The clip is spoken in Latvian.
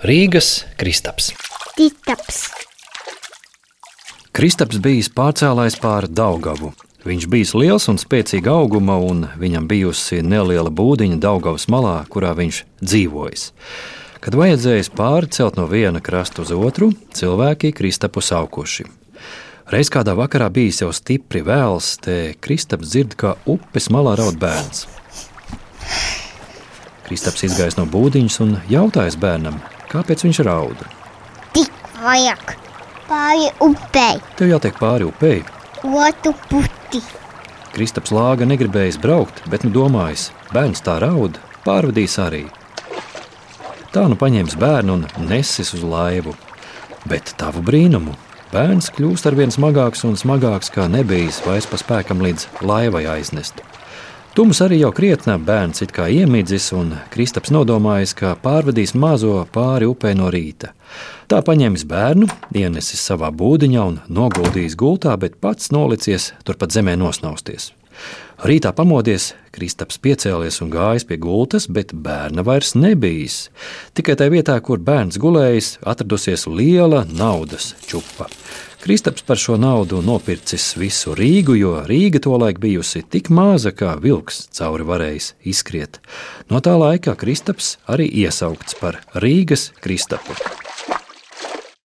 Rīgas Kristaps. Titaps. Kristaps bijis pārcēlājs pār Daugavu. Viņš bija liels un spēcīga auguma, un viņam bijusi neliela būdiņa Daugavas malā, kurā viņš dzīvojis. Kad vajadzējis pārcelt no viena krasta uz otru, cilvēki Kristapu saukuši. Reiz kādā vakarā bijis jau stipri vēls, te Kristaps dzird, kā upes malā raud bērns. Kristaps izgājis no būdiņas un jautājas bērnam, kāpēc viņš raud. Tik vajag. Pāri upei. Tev jātiek pāri upei. Otru puti. Kristaps lāga negribējis braukt, bet nu domājis, bērns tā raud, pārvadīs arī. Tā nu paņēmis bērnu un nesis uz laivu. Bet tavu brīnumu bērns kļūst ar vien smagāks un smagāks, kā nebijis vairs pa spēkam līdz laivai aiznest. Tums arī jau krietnā bērns it kā iemidzis, un Kristaps nodomājis, ka pārvadīs mazo pāri upē no rīta. Tā paņēmis bērnu, ienesis savā būdiņā un noguldījis gultā, bet pats nolicies turpat zemē nosnausties. Rītā pamodies, Kristaps piecēlies un gājis pie gultas, bet bērna vairs nebijis. Tikai tajā vietā, kur bērns gulējis, atradusies liela naudas čupa. Kristaps par šo naudu nopircis visu Rīgu, jo Rīga tolaik bijusi tik maza, kā vilks cauri varējis izskriet. No tā laika Kristaps arī iesaukts par Rīgas Kristapu.